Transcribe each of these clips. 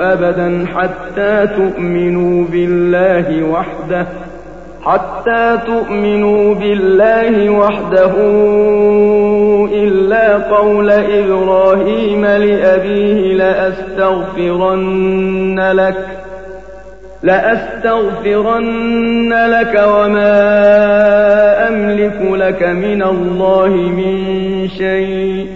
أبدا حتى تؤمنوا بالله وحده حتى تؤمنوا بالله وحده إلا قول إبراهيم لأبيه لأستغفرن لك لأستغفرن لك وما أملك لك من الله من شيء.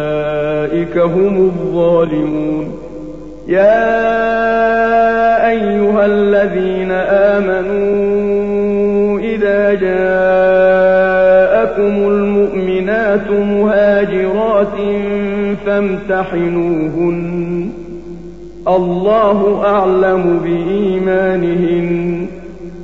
هم الظالمون. يا أيها الذين آمنوا إذا جاءكم المؤمنات مهاجرات فامتحنوهن. الله أعلم بإيمانهن.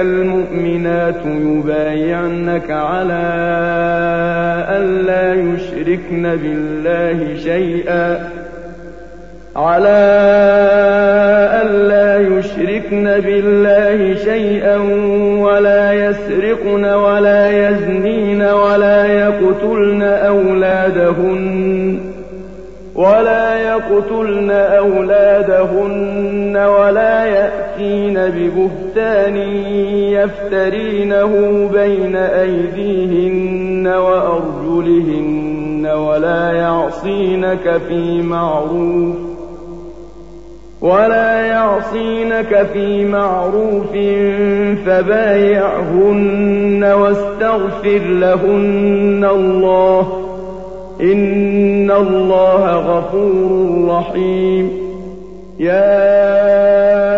المؤمنات يبايعنك على أن لا يشركن بالله شيئا. على ألا يشركن بالله شيئا ولا يسرقن ولا يزنين ولا يقتلن أولادهن ولا يقتلن أولادهن ولا يأتين ببهتان يفترينه بين أيديهن وأرجلهن ولا يعصينك في معروف ولا يعصينك في معروف فبايعهن واستغفر لهن الله إن الله غفور رحيم يا